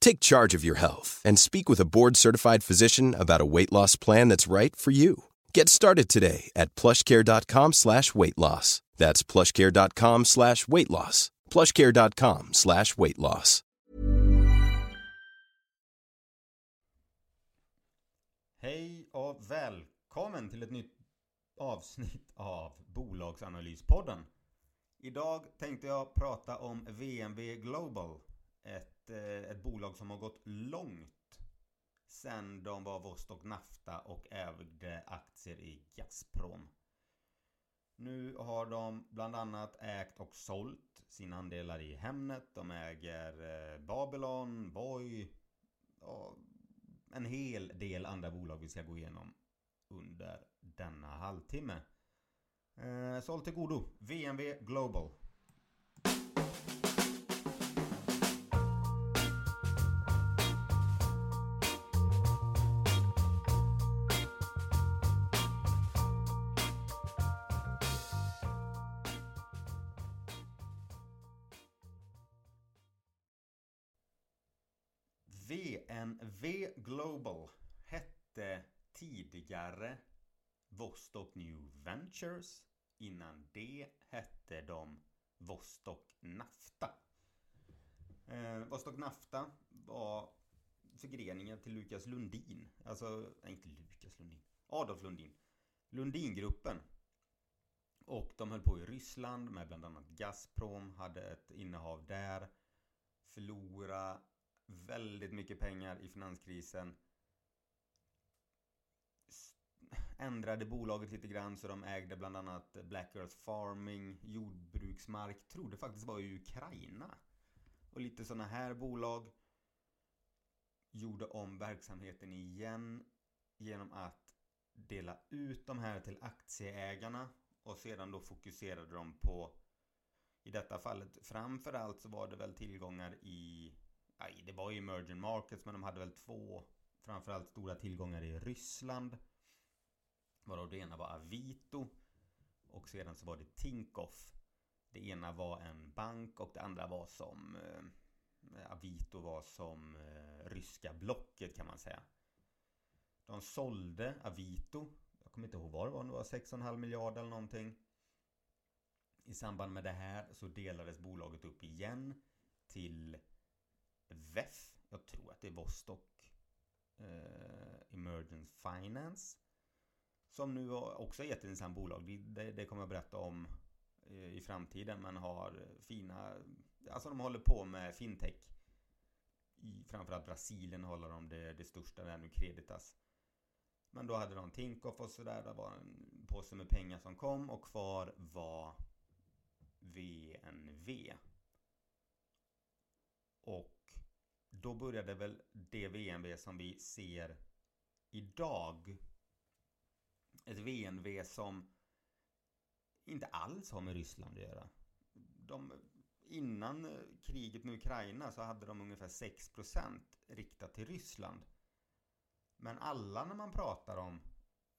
Take charge of your health and speak with a board-certified physician about a weight loss plan that's right for you. Get started today at plushcare.com slash weight loss. That's plushcare.com slash weight loss. plushcare.com slash weight loss. Hej och välkommen till ett nytt avsnitt av Bolagsanalyspodden. Idag tänkte jag prata om VNV Global. Ett, ett, eh, ett bolag som har gått långt sen de var Vostok Nafta och ägde aktier i Gazprom. Nu har de bland annat ägt och sålt sina andelar i Hemnet. De äger eh, Babylon, Voi och en hel del andra bolag vi ska gå igenom under denna halvtimme. Eh, sålt så håll till godo. VNV Global. VNV Global hette tidigare Vostok New Ventures. Innan det hette de Vostok Nafta. Eh, Vostok Nafta var förgreningen till Lukas Lundin. Alltså, nej inte Lukas Lundin. Adolf Lundin. Lundingruppen. Och de höll på i Ryssland med bland annat Gazprom. Hade ett innehav där. Förlora väldigt mycket pengar i finanskrisen. Ändrade bolaget lite grann så de ägde bland annat Black Earth Farming, jordbruksmark, trodde faktiskt var i Ukraina. Och lite sådana här bolag gjorde om verksamheten igen genom att dela ut de här till aktieägarna och sedan då fokuserade de på i detta fallet framförallt så var det väl tillgångar i Aj, det var ju emerging markets men de hade väl två framförallt stora tillgångar i Ryssland. Varav det ena var Avito och sedan så var det Tinkoff. Det ena var en bank och det andra var som eh, Avito var som eh, ryska blocket kan man säga. De sålde Avito. Jag kommer inte ihåg vad det var, det var 6,5 miljarder eller någonting. I samband med det här så delades bolaget upp igen till VEF. Jag tror att det är Vostok eh, Emergence Finance. Som nu också är ett jätteintressant bolag. Det, det, kommer jag berätta om eh, i framtiden. Men har fina... Alltså de håller på med fintech. I framförallt Brasilien håller de det, det största där nu, Creditas. Men då hade de Tinkoff och sådär. Det var en påse med pengar som kom och kvar var VNV. Och då började väl det VNV som vi ser idag. Ett VNV som inte alls har med Ryssland att göra. De, innan kriget med Ukraina så hade de ungefär 6% riktat till Ryssland. Men alla när man pratar om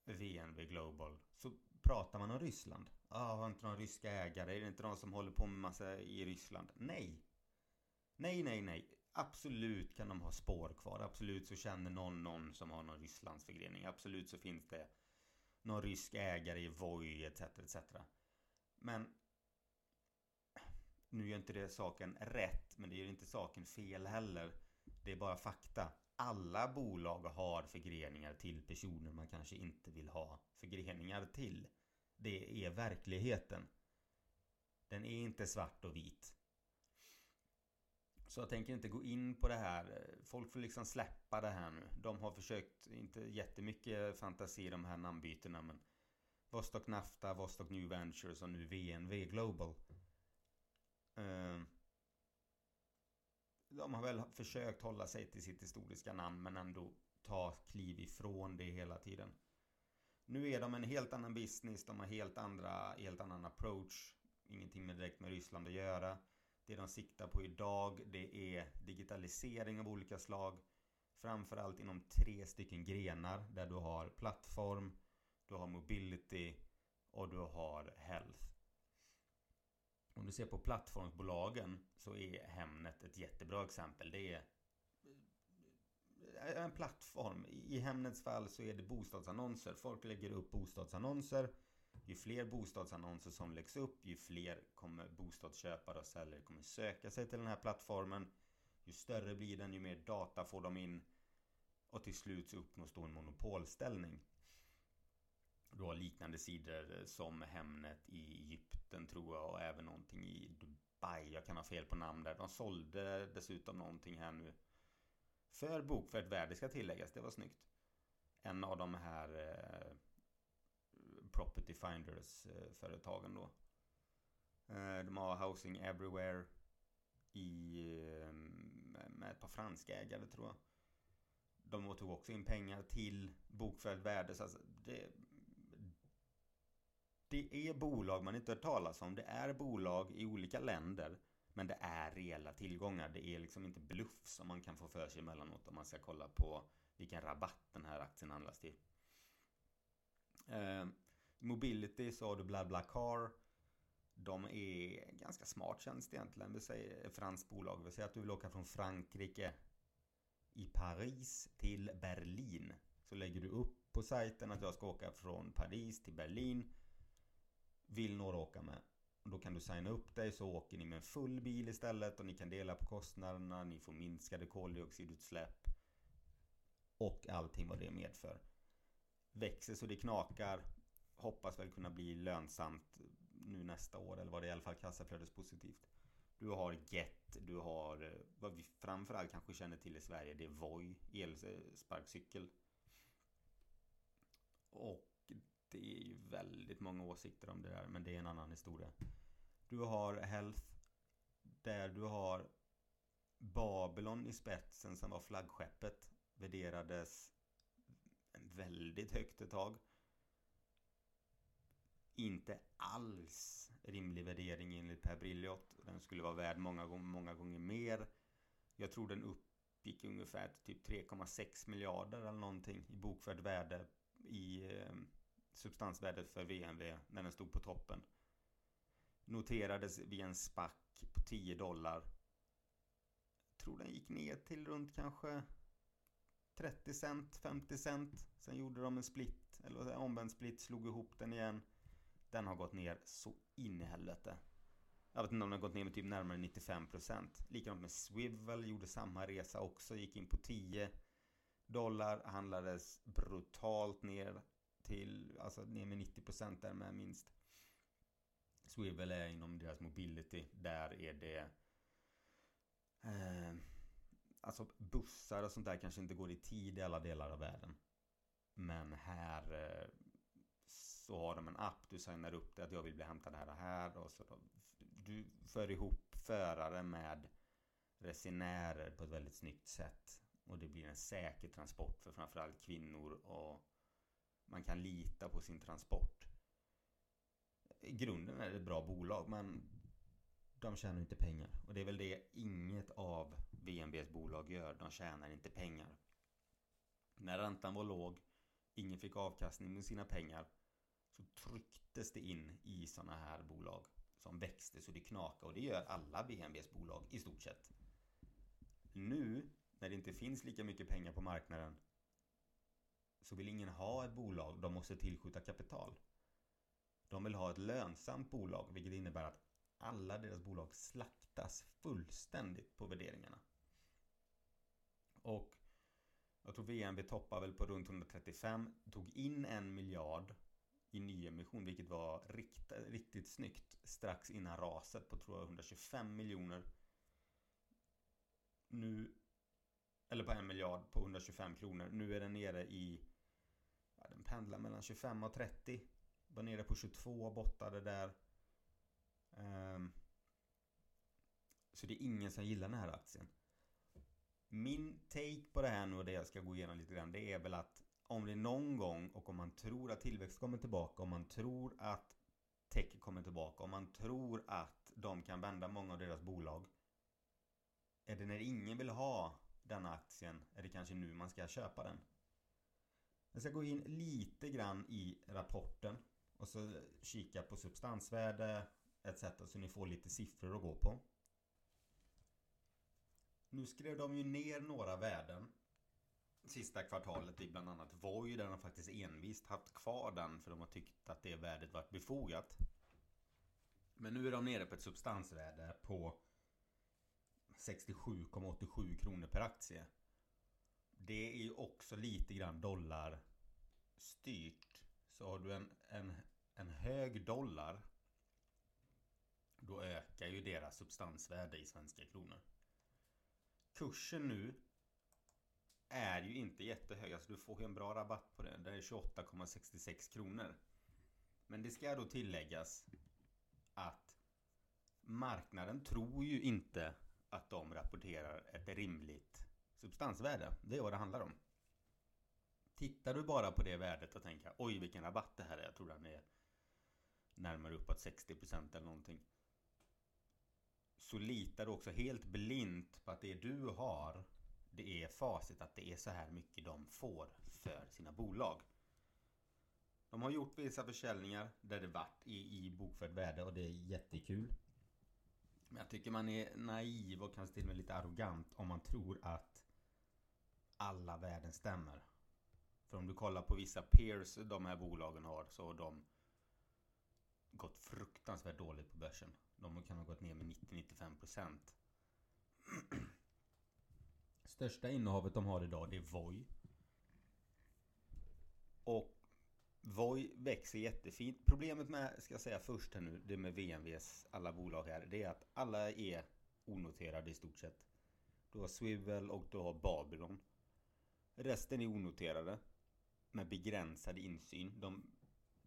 VNV Global så pratar man om Ryssland. Ah, har inte någon ryska ägare? Är det inte någon som håller på med massa i Ryssland? Nej, Nej, nej, nej. Absolut kan de ha spår kvar. Absolut så känner någon någon som har någon Rysslandsförgrening. Absolut så finns det någon rysk ägare i Voi etc. etc. Men nu gör inte det saken rätt, men det gör inte saken fel heller. Det är bara fakta. Alla bolag har förgreningar till personer man kanske inte vill ha förgreningar till. Det är verkligheten. Den är inte svart och vit. Så jag tänker inte gå in på det här. Folk får liksom släppa det här nu. De har försökt, inte jättemycket fantasi i de här namnbytena men Vostok Nafta, Vostok New Ventures och nu VNV Global. Eh, de har väl försökt hålla sig till sitt historiska namn men ändå ta kliv ifrån det hela tiden. Nu är de en helt annan business, de har helt andra, helt annan approach. Ingenting med direkt med Ryssland att göra. Det de siktar på idag det är digitalisering av olika slag. Framförallt inom tre stycken grenar där du har plattform, du har mobility och du har health. Om du ser på plattformsbolagen så är Hemnet ett jättebra exempel. Det är eh, en plattform. I Hemnets fall så är det bostadsannonser. Folk lägger upp bostadsannonser. Ju fler bostadsannonser som läggs upp, ju fler kommer bostadsköpare och säljare kommer söka sig till den här plattformen. Ju större blir den, ju mer data får de in. Och till slut så uppnås då en monopolställning. Du har liknande sidor som Hemnet i Egypten tror jag och även någonting i Dubai. Jag kan ha fel på namn där. De sålde dessutom någonting här nu. För bokfört värde ska tilläggas. Det var snyggt. En av de här eh, Property finders eh, företagen då. Eh, de har Housing Everywhere i, eh, med ett par franska ägare tror jag. De tog också in pengar till bokfört värde. Så alltså det, det är bolag man inte hört talas om. Det är bolag i olika länder. Men det är reella tillgångar. Det är liksom inte bluff som man kan få för sig emellanåt om man ska kolla på vilken rabatt den här aktien handlas till. Mobility så har du BlaBlaCar. De är ganska smart tjänst egentligen. Vi säger franskt bolag. Vi säger att du vill åka från Frankrike i Paris till Berlin. Så lägger du upp på sajten att jag ska åka från Paris till Berlin vill några åka med. Då kan du signa upp dig så åker ni med en full bil istället och ni kan dela på kostnaderna, ni får minskade koldioxidutsläpp och allting vad det medför. Växer så det knakar, hoppas väl kunna bli lönsamt nu nästa år eller vad det är i alla fall kassaflödespositivt. Du har Get, du har eh, vad vi framförallt kanske känner till i Sverige, det är Voi, elsparkcykel. Och det är ju väldigt många åsikter om det där, men det är en annan historia. Du har Health, där du har Babylon i spetsen som var flaggskeppet. Värderades väldigt högt ett tag. Inte alls rimlig värdering enligt Per Brilliot. Den skulle vara värd många, många gånger mer. Jag tror den uppgick ungefär till typ 3,6 miljarder eller någonting i bokfört värde i eh, substansvärdet för VNV när den stod på toppen. Noterades vid en spack på 10 dollar. tror den gick ner till runt kanske 30 cent, 50 cent. Sen gjorde de en split, eller omvänd split, slog ihop den igen. Den har gått ner så in i helvete. Jag vet inte om den har gått ner med typ närmare 95%. Likadant med Swivel, gjorde samma resa också, gick in på 10 dollar, handlades brutalt ner till, alltså ner med 90% där med minst. Swivel är inom deras mobility. Där är det eh, Alltså bussar och sånt där kanske inte går i tid i alla delar av världen. Men här eh, så har de en app. Du signar upp dig att jag vill bli hämtad här och här. Och så då, du för ihop förare med resenärer på ett väldigt snyggt sätt. Och det blir en säker transport för framförallt kvinnor och man kan lita på sin transport. I grunden är det ett bra bolag men de tjänar inte pengar. Och det är väl det inget av VNBs bolag gör. De tjänar inte pengar. När räntan var låg, ingen fick avkastning med sina pengar så trycktes det in i sådana här bolag som växte så det knakade och det gör alla BNBs bolag i stort sett. nu när det inte finns lika mycket pengar på marknaden så vill ingen ha ett bolag de måste tillskjuta kapital. De vill ha ett lönsamt bolag vilket innebär att alla deras bolag slaktas fullständigt på värderingarna. Och jag tror VNB toppar väl på runt 135, tog in en miljard i nyemission vilket var rikt, riktigt snyggt strax innan raset på tror jag 125 miljoner. Nu, eller på en miljard på 125 kronor. Nu är den nere i, ja, den pendlar mellan 25 och 30. Var nere på 22 och bottade där. Um, så det är ingen som gillar den här aktien. Min take på det här nu och det jag ska gå igenom lite grann det är väl att om det är någon gång och om man tror att tillväxt kommer tillbaka, om man tror att tech kommer tillbaka, om man tror att de kan vända många av deras bolag. Är det när ingen vill ha denna aktien, är det kanske nu man ska köpa den. Jag ska gå in lite grann i rapporten och så kika på substansvärde etc. Så ni får lite siffror att gå på. Nu skrev de ju ner några värden sista kvartalet i bland annat Voi där de faktiskt envist haft kvar den för de har tyckt att det värdet varit befogat. Men nu är de nere på ett substansvärde på 67,87 kronor per aktie. Det är ju också lite grann dollar styrt. Så har du en, en, en hög dollar då ökar ju deras substansvärde i svenska kronor. Kursen nu är ju inte jättehög. Alltså du får ju en bra rabatt på den. Den är 28,66 kronor. Men det ska då tilläggas att marknaden tror ju inte att de rapporterar ett rimligt substansvärde. Det är vad det handlar om. Tittar du bara på det värdet och tänker oj vilken rabatt det här är. Jag tror den är närmare uppåt 60% eller någonting. Så litar du också helt blint på att det du har det är facit att det är så här mycket de får för sina bolag. De har gjort vissa försäljningar där det varit i, i bokfört värde och det är jättekul. Men jag tycker man är naiv och kanske till och med lite arrogant om man tror att alla värden stämmer. För om du kollar på vissa peers de här bolagen har så har de gått fruktansvärt dåligt på börsen. De kan ha gått ner med 90-95%. Största innehavet de har idag det är Voi. Och Voi växer jättefint. Problemet med, ska jag säga först här nu, det med VNVs alla bolag här, det är att alla är onoterade i stort sett. Du har Swivel och du har Babylon. Resten är onoterade. Med begränsad insyn. De,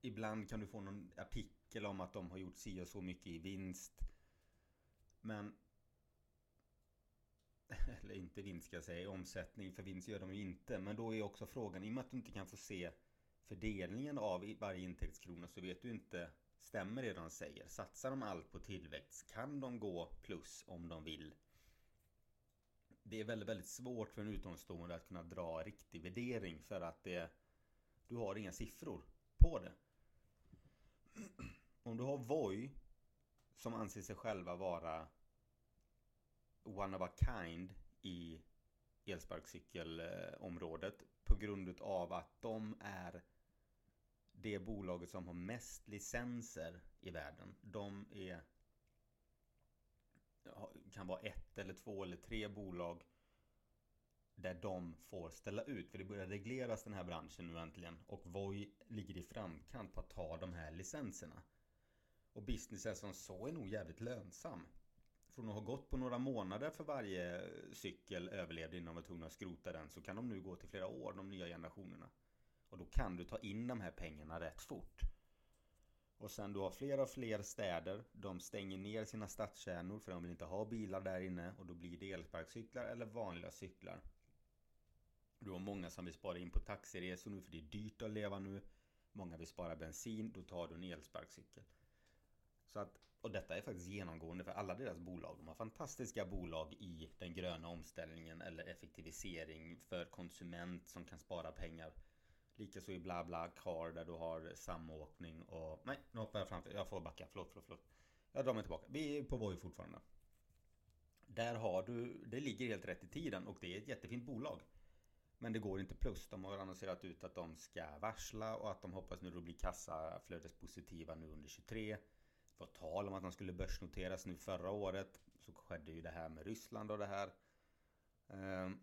ibland kan du få någon artikel om att de har gjort si och så mycket i vinst. Men eller inte vinst ska jag säga, omsättning, för vinst gör de ju inte. Men då är också frågan, i och med att du inte kan få se fördelningen av varje intäktskrona så vet du inte, stämmer det de säger? Satsar de allt på tillväxt? Kan de gå plus om de vill? Det är väldigt, väldigt svårt för en utomstående att kunna dra riktig värdering för att det, du har inga siffror på det. Om du har Voi som anser sig själva vara one of a kind i elsparkcykelområdet på grund av att de är det bolaget som har mest licenser i världen. De är kan vara ett eller två eller tre bolag där de får ställa ut. För det börjar regleras den här branschen nu äntligen. Och Voi ligger i framkant på att ta de här licenserna. Och businessen som så är nog jävligt lönsam från att ha gått på några månader för varje cykel överlevde innan de var tvungna att skrota den så kan de nu gå till flera år, de nya generationerna. Och då kan du ta in de här pengarna rätt fort. Och sen du har fler och fler städer, de stänger ner sina stadskärnor för de vill inte ha bilar där inne och då blir det elsparkcyklar eller vanliga cyklar. Du har många som vill spara in på taxiresor nu för det är dyrt att leva nu. Många vill spara bensin, då tar du en elsparkcykel. Så att, och detta är faktiskt genomgående för alla deras bolag. De har fantastiska bolag i den gröna omställningen eller effektivisering för konsument som kan spara pengar. Likaså i bla bla car där du har samåkning och... Nej, nu hoppar jag framför. Jag får backa. Förlåt, förlåt, förlåt. Jag drar mig tillbaka. Vi är på Voi fortfarande. Där har du, det ligger helt rätt i tiden och det är ett jättefint bolag. Men det går inte plus. De har annonserat ut att de ska varsla och att de hoppas nu då bli kassaflödespositiva nu under 23. Det var tal om att de skulle börsnoteras nu förra året. Så skedde ju det här med Ryssland och det här. Ehm,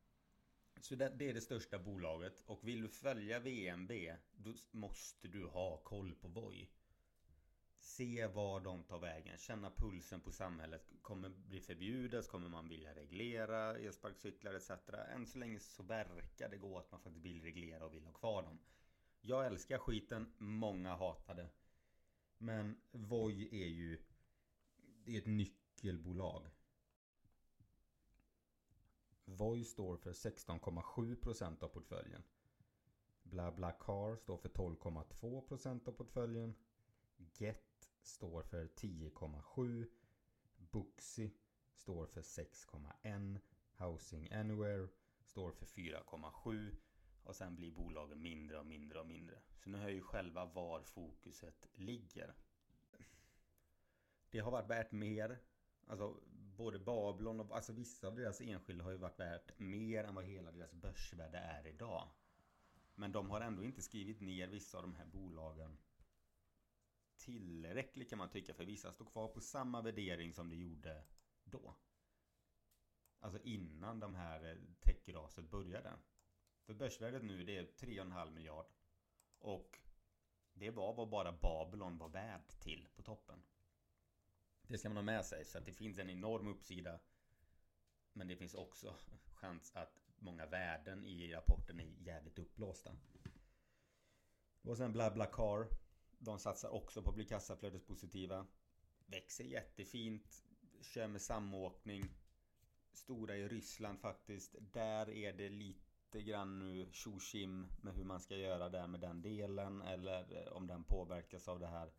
så det, är det största bolaget och vill du följa VMB, då måste du ha koll på Voi. Se var de tar vägen, känna pulsen på samhället. Kommer bli förbjudet? Kommer man vilja reglera elsparkcyklar etc? Än så länge så verkar det gå att man faktiskt vill reglera och vill ha kvar dem. Jag älskar skiten, många hatar det. Men Voi är ju det är ett nyckelbolag. Voi står för 16,7% av portföljen. BlaBlaCar står för 12,2% av portföljen. Get står för 10,7. Booksy står för 6,1. Housing Anywhere står för 4,7. Och sen blir bolagen mindre och mindre och mindre. Så nu hör ju själva var fokuset ligger. Det har varit värt mer. Alltså både Babylon och alltså vissa av deras enskilda har ju varit värt mer än vad hela deras börsvärde är idag. Men de har ändå inte skrivit ner vissa av de här bolagen tillräckligt kan man tycka. För vissa står kvar på samma värdering som de gjorde då. Alltså innan de här techraset började. För börsvärdet nu det är 3,5 miljard. Och det var vad bara Babylon var värd till på toppen. Det ska man ha med sig så att det finns en enorm uppsida. Men det finns också chans att många värden i rapporten är jävligt uppblåsta. Och sen BlaBlaCar. De satsar också på att bli kassaflödespositiva. Växer jättefint. Kör med samåkning. Stora i Ryssland faktiskt. Där är det lite Lite grann nu tjo med hur man ska göra där med den delen. Eller eh, om den påverkas av det här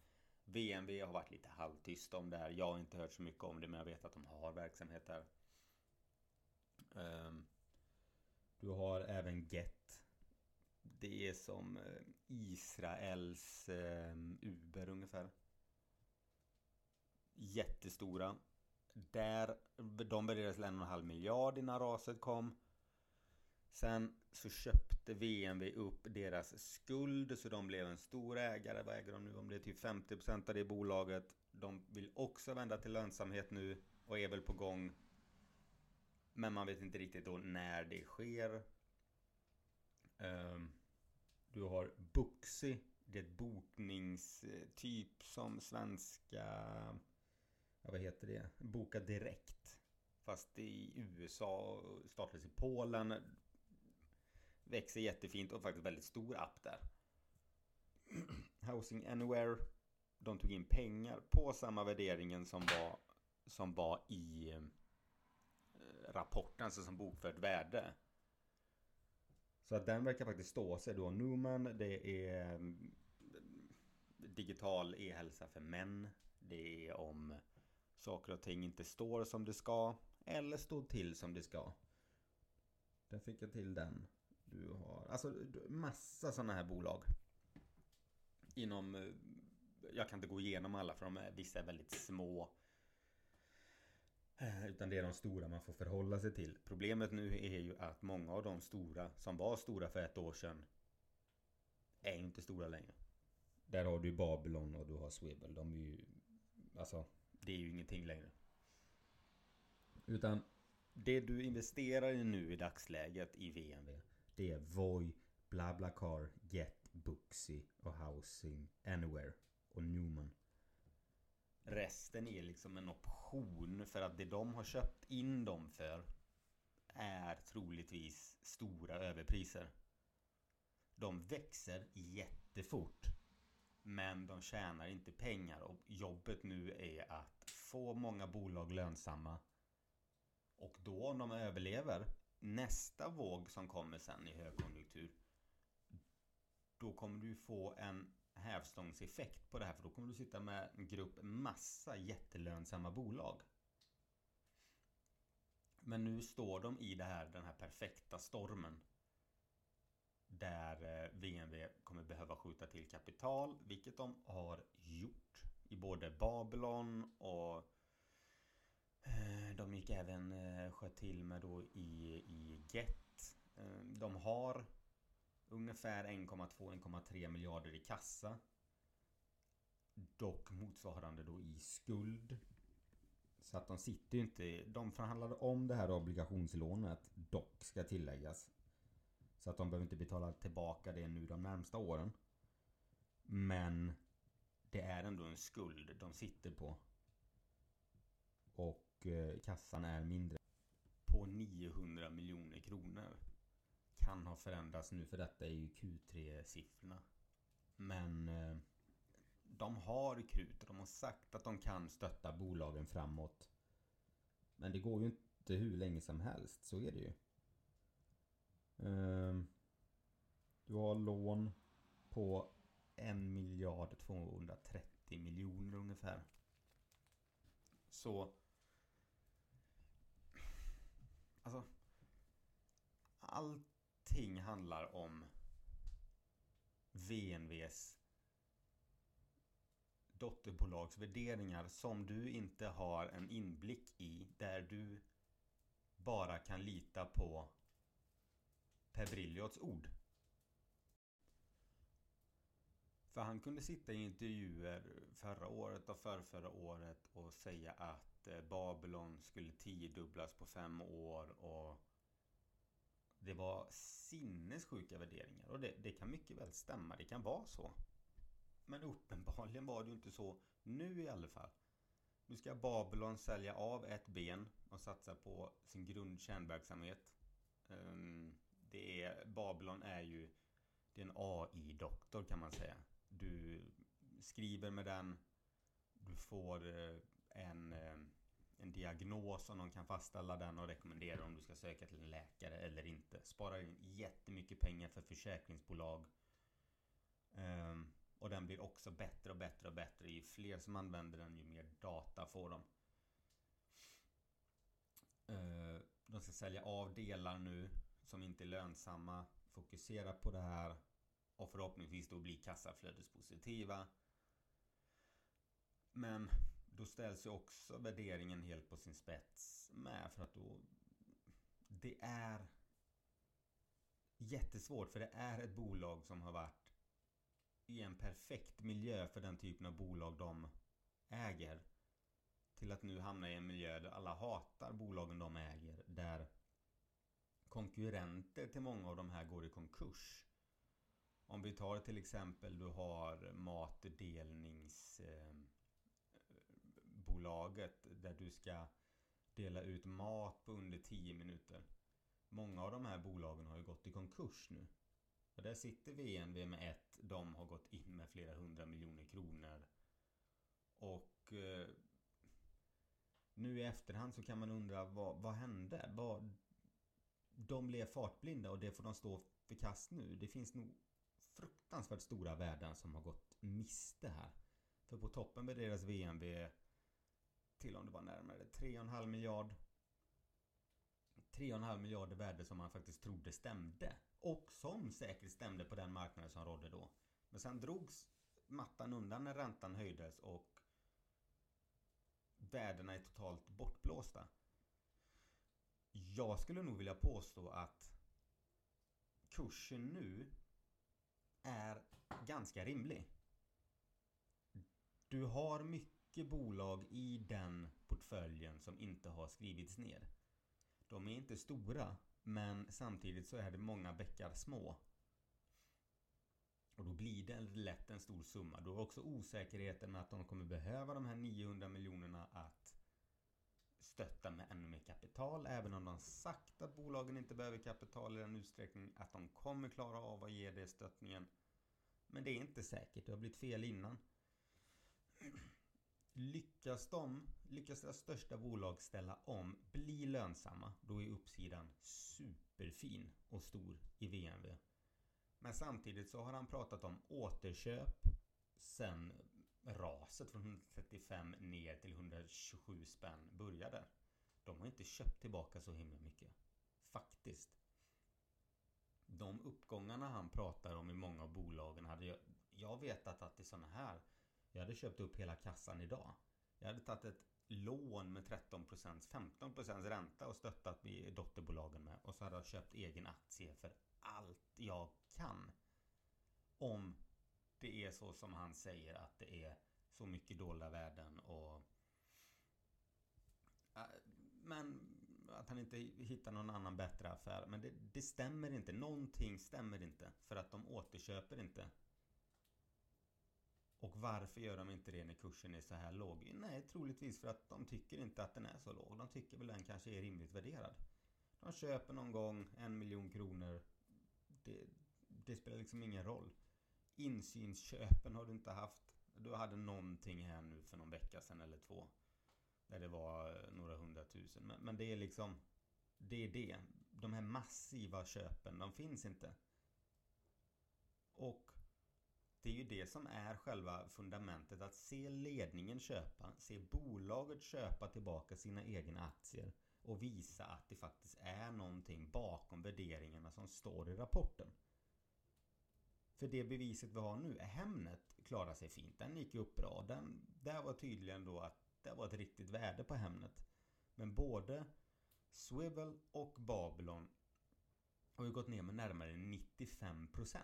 VNV har varit lite halvtyst om det här. Jag har inte hört så mycket om det men jag vet att de har verksamhet där. Ehm, du har även Get. Det är som eh, Israels eh, Uber ungefär. Jättestora. Där, de värderades till en och en halv miljard innan raset kom. Sen så köpte VNV upp deras skuld så de blev en stor ägare. Vad äger de nu? Om det är typ 50% av det bolaget. De vill också vända till lönsamhet nu och är väl på gång. Men man vet inte riktigt då när det sker. Ehm, du har Booksy. Det är ett bokningstyp som svenska... Ja, vad heter det? Boka direkt. Fast i USA startades i Polen. Växer jättefint och faktiskt väldigt stor app där. Housing Anywhere. De tog in pengar på samma värderingen som var, som var i eh, rapporten, alltså som bokfört värde. Så att den verkar faktiskt stå sig då. Numan, det är mm, digital e-hälsa för män. Det är om saker och ting inte står som det ska eller står till som det ska. Där fick jag till den. Du har alltså massa sådana här bolag. Inom, eh, jag kan inte gå igenom alla för de är, vissa är väldigt små. Eh, utan det är de stora man får förhålla sig till. Problemet nu är ju att många av de stora som var stora för ett år sedan är inte stora längre. Där har du Babylon och du har Swivel. De är ju... Alltså, det är ju ingenting längre. Utan det du investerar i nu i dagsläget i VNV det är Voi, BlaBlaCar, Get, Booksy och Housing Anywhere och Newman. Resten är liksom en option för att det de har köpt in dem för är troligtvis stora överpriser. De växer jättefort. Men de tjänar inte pengar och jobbet nu är att få många bolag lönsamma. Och då om de överlever nästa våg som kommer sen i högkonjunktur då kommer du få en hävstångseffekt på det här för då kommer du sitta med en grupp massa jättelönsamma bolag. Men nu står de i det här, den här perfekta stormen. Där eh, VNV kommer behöva skjuta till kapital, vilket de har gjort. I både Babylon och Eh, de gick även eh, sköt till med då i, i Get. Eh, de har ungefär 1,2-1,3 miljarder i kassa. Dock motsvarande då i skuld. Så att de sitter ju inte... De förhandlade om det här obligationslånet, dock ska tilläggas. Så att de behöver inte betala tillbaka det nu de närmsta åren. Men det är ändå en skuld de sitter på. Och och kassan är mindre. På 900 miljoner kronor. Kan ha förändrats nu för detta är ju Q3-siffrorna. Men eh, de har krut och de har sagt att de kan stötta bolagen framåt. Men det går ju inte hur länge som helst, så är det ju. Ehm, du har lån på 1 miljard 230 miljoner ungefär. Så... Alltså... Allting handlar om VNVs dotterbolags värderingar som du inte har en inblick i. Där du bara kan lita på Per Briliots ord. För han kunde sitta i intervjuer förra året och förrförra året och säga att eh, Babylon skulle tiodubblas på fem år och det var sinnessjuka värderingar och det, det kan mycket väl stämma, det kan vara så. Men uppenbarligen var det ju inte så nu i alla fall. Nu ska Babylon sälja av ett ben och satsa på sin grundkärnverksamhet. Ehm, det är, Babylon är ju det är en AI-doktor kan man säga. Du skriver med den. Du får eh, en, eh, en diagnos och någon kan fastställa den och rekommendera om du ska söka till en läkare eller inte. Sparar in jättemycket pengar för försäkringsbolag. Ehm, och den blir också bättre och bättre och bättre. Ju fler som använder den, ju mer data får de. Ehm, de ska sälja av delar nu som inte är lönsamma. Fokusera på det här. Och förhoppningsvis då bli kassaflödespositiva. Men då ställs ju också värderingen helt på sin spets med. För att då... Det är jättesvårt för det är ett bolag som har varit i en perfekt miljö för den typen av bolag de äger. Till att nu hamna i en miljö där alla hatar bolagen de äger. Där konkurrenter till många av de här går i konkurs. Om vi tar till exempel du har matdelningsbolaget eh, där du ska dela ut mat på under 10 minuter. Många av de här bolagen har ju gått i konkurs nu. Och där sitter VNV med ett. De har gått in med flera hundra miljoner kronor. Och eh, nu i efterhand så kan man undra vad, vad hände? Vad, de blev fartblinda och det får de stå för kast nu. Det finns nog fruktansvärt stora värden som har gått miste här. För på toppen värderas VNV till om det var närmare 3,5 miljard. 3,5 miljarder värde som man faktiskt trodde stämde. Och som säkert stämde på den marknaden som rådde då. Men sen drogs mattan undan när räntan höjdes och värdena är totalt bortblåsta. Jag skulle nog vilja påstå att kursen nu är ganska rimlig. Du har mycket bolag i den portföljen som inte har skrivits ner. De är inte stora, men samtidigt så är det många bäckar små. Och då blir det lätt en stor summa. Du har också osäkerheten med att de kommer behöva de här 900 miljonerna att stötta med ännu mer kapital. Även om de sagt att bolagen inte behöver kapital i den utsträckning att de kommer klara av att ge det stöttningen. Men det är inte säkert. Det har blivit fel innan. Lyckas de, lyckas deras största bolag ställa om, bli lönsamma, då är uppsidan superfin och stor i VNV. Men samtidigt så har han pratat om återköp sen raset från 135 ner till 127 spänn började. De har inte köpt tillbaka så himla mycket. Faktiskt. De uppgångarna han pratar om i många av bolagen hade jag, jag vetat att det är såna här jag hade köpt upp hela kassan idag. Jag hade tagit ett lån med 13%, 15% ränta och stöttat dotterbolagen med. Och så hade jag köpt egen aktie för allt jag kan. Om det är så som han säger att det är så mycket dolda värden och... Äh, men att han inte hittar någon annan bättre affär. Men det, det stämmer inte. Någonting stämmer inte. För att de återköper inte. Och varför gör de inte det när kursen är så här låg? Nej, troligtvis för att de tycker inte att den är så låg. De tycker väl den kanske är rimligt värderad. De köper någon gång en miljon kronor. Det, det spelar liksom ingen roll. Insynsköpen har du inte haft. Du hade någonting här nu för någon vecka sedan eller två. Där det var eh, några hundratusen. Men, men det är liksom... Det är det. De här massiva köpen, de finns inte. Och det är ju det som är själva fundamentet. Att se ledningen köpa, se bolaget köpa tillbaka sina egna aktier och visa att det faktiskt är någonting bakom värderingarna som står i rapporten. För det beviset vi har nu, är Hemnet klarar sig fint. Den gick upp bra. Den, där var tydligen då att det var ett riktigt värde på Hemnet. Men både Swivel och Babylon har ju gått ner med närmare 95%.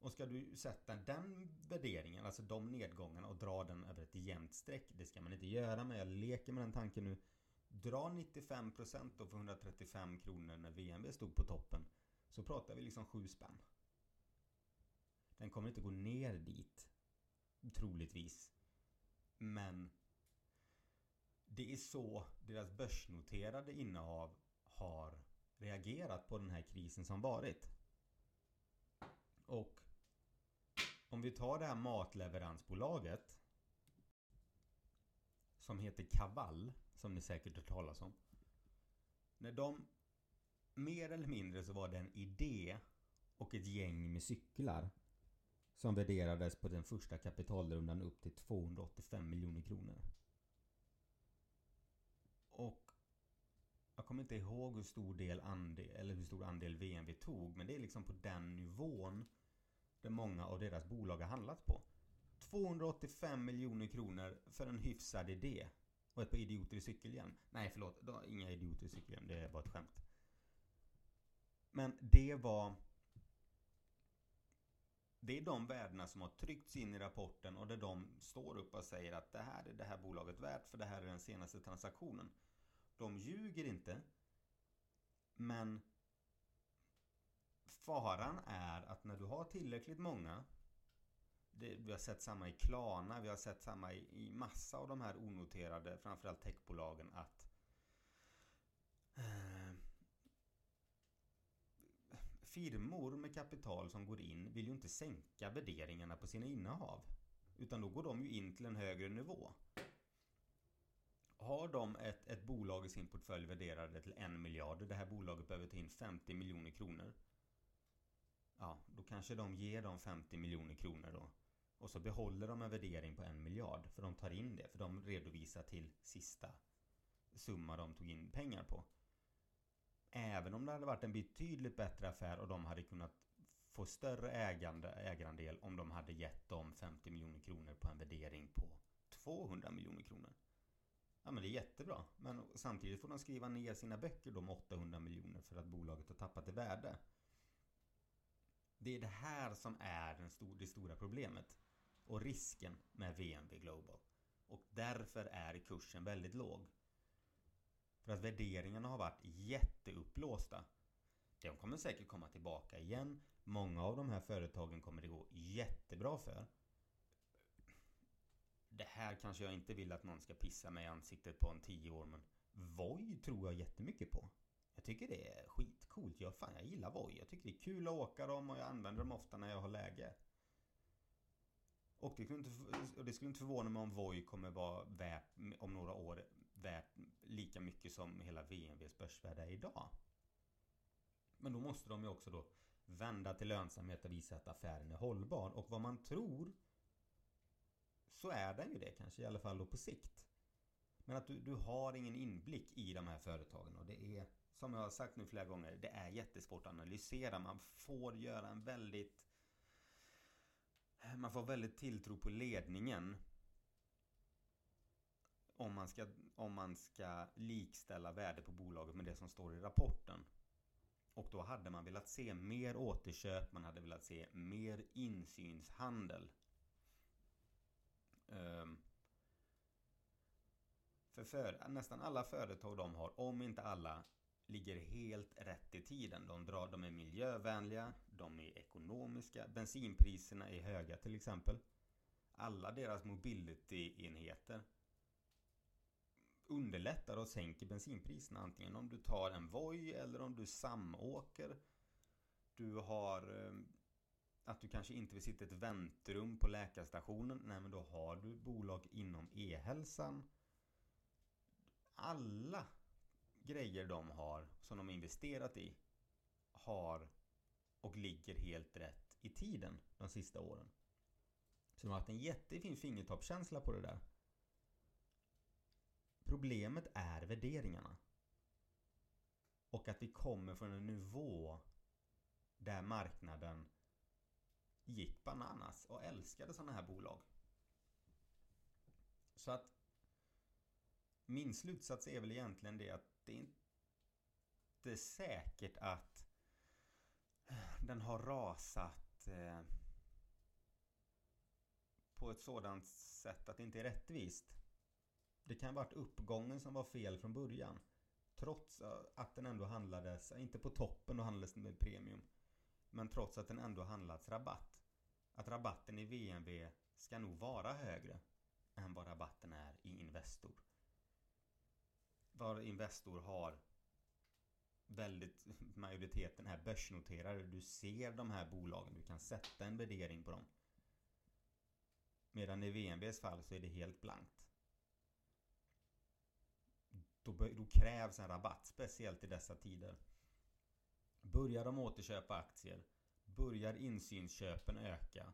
Och ska du sätta den värderingen, alltså de nedgångarna och dra den över ett jämnt streck. Det ska man inte göra men jag leker med den tanken nu. Dra 95% då för 135 kronor när VNV stod på toppen. Så pratar vi liksom 7 spänn. Den kommer inte gå ner dit. Troligtvis. Men det är så deras börsnoterade innehav har reagerat på den här krisen som varit. Och om vi tar det här matleveransbolaget som heter Kavall, som ni säkert har talas om. När de mer eller mindre så var det en idé och ett gäng med cyklar som värderades på den första kapitalrundan upp till 285 miljoner kronor. Och jag kommer inte ihåg hur stor del andel, eller hur stor andel VNV tog, men det är liksom på den nivån där många av deras bolag har handlat på. 285 miljoner kronor för en hyfsad idé. Och ett par idioter i cykelhjälm. Nej, förlåt. Inga idioter i cykelhjälm. Det var ett skämt. Men det var det är de värdena som har tryckts in i rapporten och där de står upp och säger att det här är det här bolaget värt för det här är den senaste transaktionen. De ljuger inte. Men faran är att när du har tillräckligt många det, vi har sett samma i Klarna, vi har sett samma i, i massa av de här onoterade, framförallt techbolagen, att eh, firmor med kapital som går in vill ju inte sänka värderingarna på sina innehav. Utan då går de ju in till en högre nivå. Har de ett, ett bolag i sin portfölj värderade till en miljard, det här bolaget behöver ta in 50 miljoner kronor. Ja, då kanske de ger dem 50 miljoner kronor då. Och så behåller de en värdering på en miljard, för de tar in det, för de redovisar till sista summa de tog in pengar på. Även om det hade varit en betydligt bättre affär och de hade kunnat få större ägande, ägarandel om de hade gett dem 50 miljoner kronor på en värdering på 200 miljoner kronor. Ja men det är jättebra. Men samtidigt får de skriva ner sina böcker då med 800 miljoner för att bolaget har tappat i värde. Det är det här som är den stor, det stora problemet. Och risken med VNV Global. Och därför är kursen väldigt låg. För att värderingarna har varit jätteupplåsta. De kommer säkert komma tillbaka igen. Många av de här företagen kommer det gå jättebra för. Det här kanske jag inte vill att någon ska pissa mig i ansiktet på en tio år men Voi tror jag jättemycket på. Jag tycker det är skitcoolt. Jag, fan, jag gillar Voi. Jag tycker det är kul att åka dem och jag använder dem ofta när jag har läge. Och det, skulle inte, det skulle inte förvåna mig om Voi kommer vara värt om några år värt lika mycket som hela VNVs börsvärde är idag. Men då måste de ju också då vända till lönsamhet och visa att affären är hållbar. Och vad man tror så är den ju det kanske i alla fall då på sikt. Men att du, du har ingen inblick i de här företagen och det är som jag har sagt nu flera gånger, det är jättesvårt att analysera. Man får göra en väldigt man får väldigt tilltro på ledningen om man, ska, om man ska likställa värde på bolaget med det som står i rapporten. Och då hade man velat se mer återköp, man hade velat se mer insynshandel. Um, för, för nästan alla företag de har, om inte alla, ligger helt rätt i tiden. De, drar, de är miljövänliga, de är ekonomiska, bensinpriserna är höga till exempel. Alla deras mobility-enheter underlättar och sänker bensinpriserna antingen om du tar en Voi eller om du samåker. Du har eh, att du kanske inte vill sitta i ett väntrum på läkarstationen. Nej men då har du bolag inom e-hälsan. Alla grejer de har som de investerat i har och ligger helt rätt i tiden de sista åren. Så de har haft en jättefin fingertoppskänsla på det där. Problemet är värderingarna. Och att vi kommer från en nivå där marknaden gick bananas och älskade sådana här bolag. Så att min slutsats är väl egentligen det att det är inte säkert att eh, den har rasat eh, på ett sådant sätt att det inte är rättvist. Det kan ha varit uppgången som var fel från början. Trots att den ändå handlades, inte på toppen och handlades med premium. Men trots att den ändå handlats rabatt. Att rabatten i VNV ska nog vara högre än vad rabatten är i Investor. Var Investor har väldigt, majoriteten är börsnoterade. Du ser de här bolagen, du kan sätta en värdering på dem. Medan i VNVs fall så är det helt blankt då, då krävs en rabatt, speciellt i dessa tider. Börjar de återköpa aktier, börjar insynsköpen öka,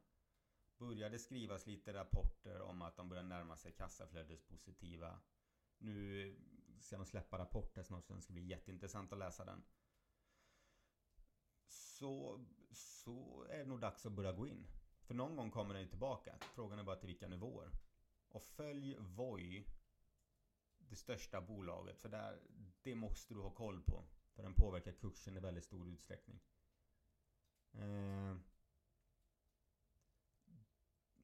börjar det skrivas lite rapporter om att de börjar närma sig kassaflödespositiva. Nu ska de släppa rapporter snart så det ska bli jätteintressant att läsa den. Så, så är det nog dags att börja gå in. För någon gång kommer den tillbaka. Frågan är bara till vilka nivåer. Och följ Voi det största bolaget. För där, det måste du ha koll på. För den påverkar kursen i väldigt stor utsträckning. Eh,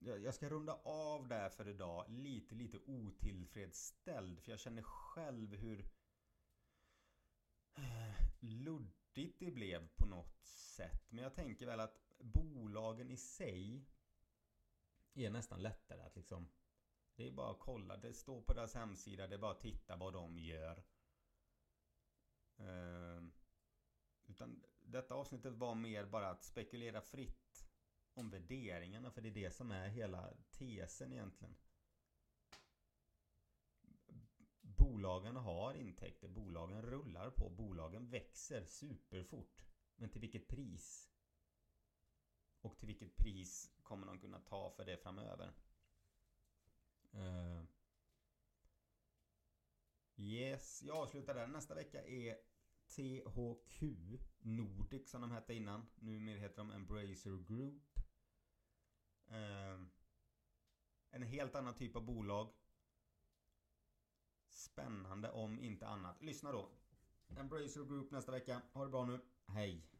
jag ska runda av där för idag. Lite, lite otillfredsställd. För jag känner själv hur eh, luddigt det blev på något sätt. Men jag tänker väl att bolagen i sig är nästan lättare att liksom det är bara att kolla. Det står på deras hemsida. Det är bara att titta vad de gör. Eh, utan detta avsnittet var mer bara att spekulera fritt om värderingarna. För det är det som är hela tesen egentligen. Bolagen har intäkter. Bolagen rullar på. Bolagen växer superfort. Men till vilket pris? Och till vilket pris kommer de kunna ta för det framöver? Uh, yes, jag avslutar där. Nästa vecka är THQ Nordic som de hette innan. Numera heter de Embracer Group. Uh, en helt annan typ av bolag. Spännande om inte annat. Lyssna då. Embracer Group nästa vecka. Ha det bra nu. Hej!